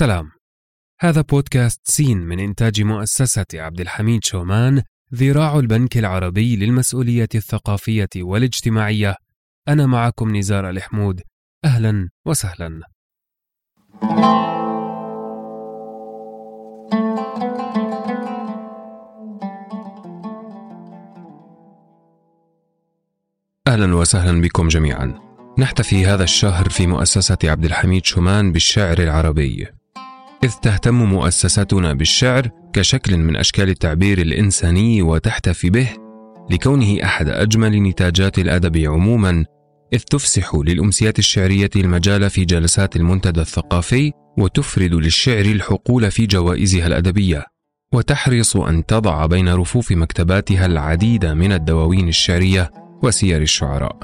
سلام هذا بودكاست سين من إنتاج مؤسسة عبد الحميد شومان ذراع البنك العربي للمسؤولية الثقافية والاجتماعية. أنا معكم نزار الحمود. أهلا وسهلا. أهلا وسهلا بكم جميعا. نحتفي هذا الشهر في مؤسسة عبد الحميد شومان بالشعر العربي. إذ تهتم مؤسستنا بالشعر كشكل من أشكال التعبير الإنساني وتحتفي به لكونه أحد أجمل نتاجات الأدب عموما إذ تفسح للأمسيات الشعرية المجال في جلسات المنتدى الثقافي وتفرد للشعر الحقول في جوائزها الأدبية وتحرص أن تضع بين رفوف مكتباتها العديد من الدواوين الشعرية وسير الشعراء.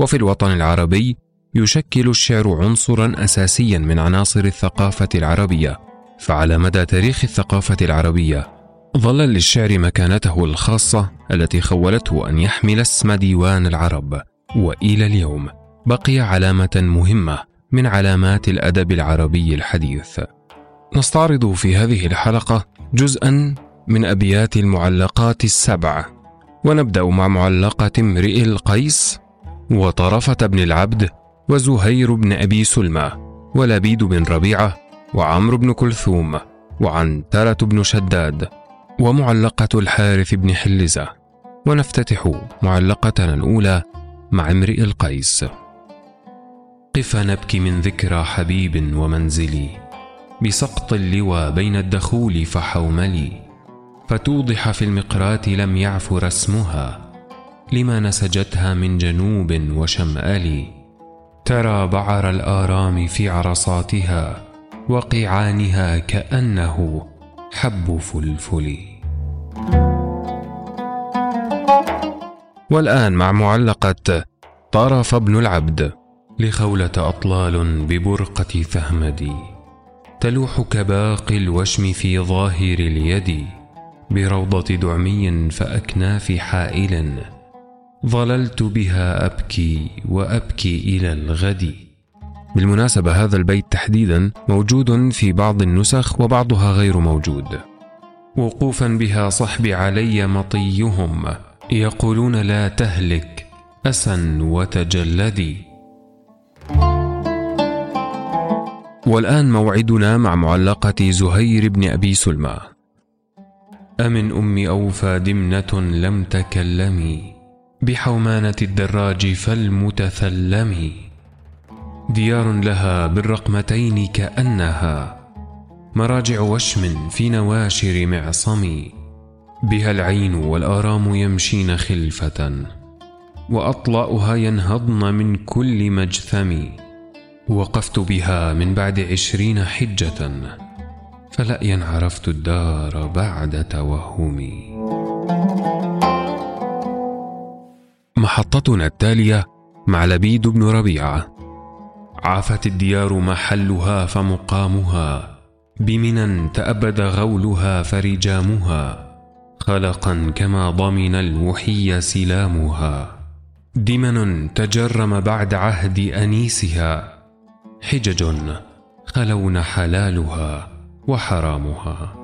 وفي الوطن العربي يشكل الشعر عنصرا اساسيا من عناصر الثقافة العربية. فعلى مدى تاريخ الثقافة العربية ظل للشعر مكانته الخاصة التي خولته أن يحمل اسم ديوان العرب. وإلى اليوم بقي علامة مهمة من علامات الأدب العربي الحديث. نستعرض في هذه الحلقة جزءا من أبيات المعلقات السبع. ونبدأ مع معلقة امرئ القيس وطرفة بن العبد وزهير بن أبي سلمى ولبيد بن ربيعة وعمرو بن كلثوم وعنترة بن شداد ومعلقة الحارث بن حلزة. ونفتتح معلقتنا الأولى مع امرئ القيس. قف نبكي من ذكرى حبيب ومنزلي. بسقط اللوى بين الدخول فحوملي. فتوضح في المقرات لم يعفر اسمها لما نسجتها من جنوب وشمال ترى بعر الآرام في عرصاتها وقيعانها كأنه حب فلفل. والآن مع معلقة طرف ابن العبد لخولة أطلال ببرقة ثهمدي. تلوح كباقي الوشم في ظاهر اليد بروضة دعمي فأكناف حائل. ظللت بها أبكي وأبكي إلى الغد. بالمناسبة هذا البيت تحديدا موجود في بعض النسخ وبعضها غير موجود. وقوفا بها صحبي علي مطيهم يقولون لا تهلك أسا وتجلدي. والآن موعدنا مع معلقة زهير بن أبي سلمى. أمن أم أوفى دمنة لم تكلمي. بحومانة الدراج فالمتثلم. ديار لها بالرقمتين كأنها مراجع وشم في نواشر معصم. بها العين والآرام يمشين خلفة وأطلأها ينهضن من كل مجثم. وقفت بها من بعد عشرين حجة فلأيا عرفت الدار بعد توهمي. محطتنا التالية مع لبيد بن ربيعة عافت الديار محلها فمقامها بمنى تأبد غولها فرجامها خلقا كما ضمن الوحي سلامها. دمن تجرم بعد عهد أنيسها حجج خلون حلالها وحرامها.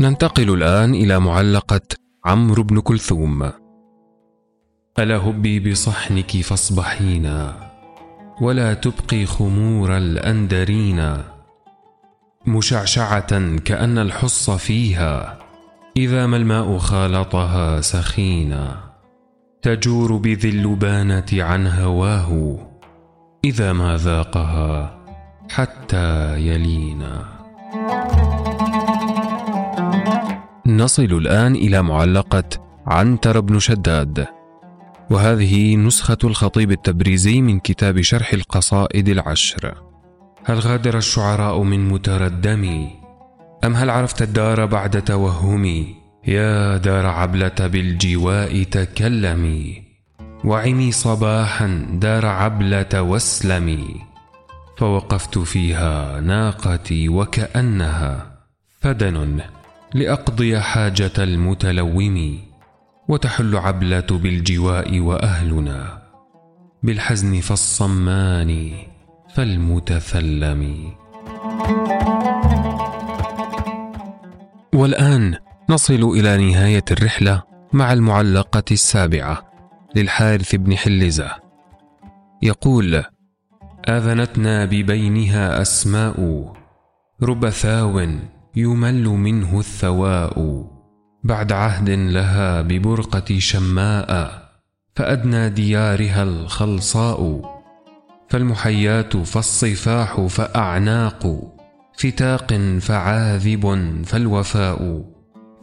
ننتقل الآن إلى معلقة عمرو بن كلثوم. ألا هبي بصحنك فاصبحينا ولا تبقي خمور الأندرين. مشعشعة كأن الحص فيها إذا ما الماء خالطها سخينا. تجور بذي اللبانة عن هواه إذا ما ذاقها حتى يلينا. نصل الآن إلى معلقة عنتر بن شداد. وهذه نسخة الخطيب التبريزي من كتاب شرح القصائد العشر. هل غادر الشعراء من متردمي أم هل عرفت الدار بعد توهمي يا دار عبلة بالجواء تكلمي وعمي صباحا دار عبلة واسلمي فوقفت فيها ناقتي وكأنها فدن. لأقضي حاجة المتلوم وتحل عبلة بالجواء وأهلنا بالحزن فالصمان فالمتثلم. والآن نصل إلى نهاية الرحلة مع المعلقة السابعة للحارث بن حلزة. يقول آذنتنا ببينها أسماء رب ثاو يمل منه الثواء. بعد عهد لها ببرقة شماء فأدنى ديارها الخلصاء. فالمحيات فالصفاح فأعناق فتاق فعاذب فالوفاء.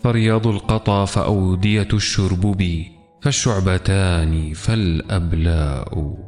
فرياض القطا فأودية الشربب فالشعبتان فالأبلاء.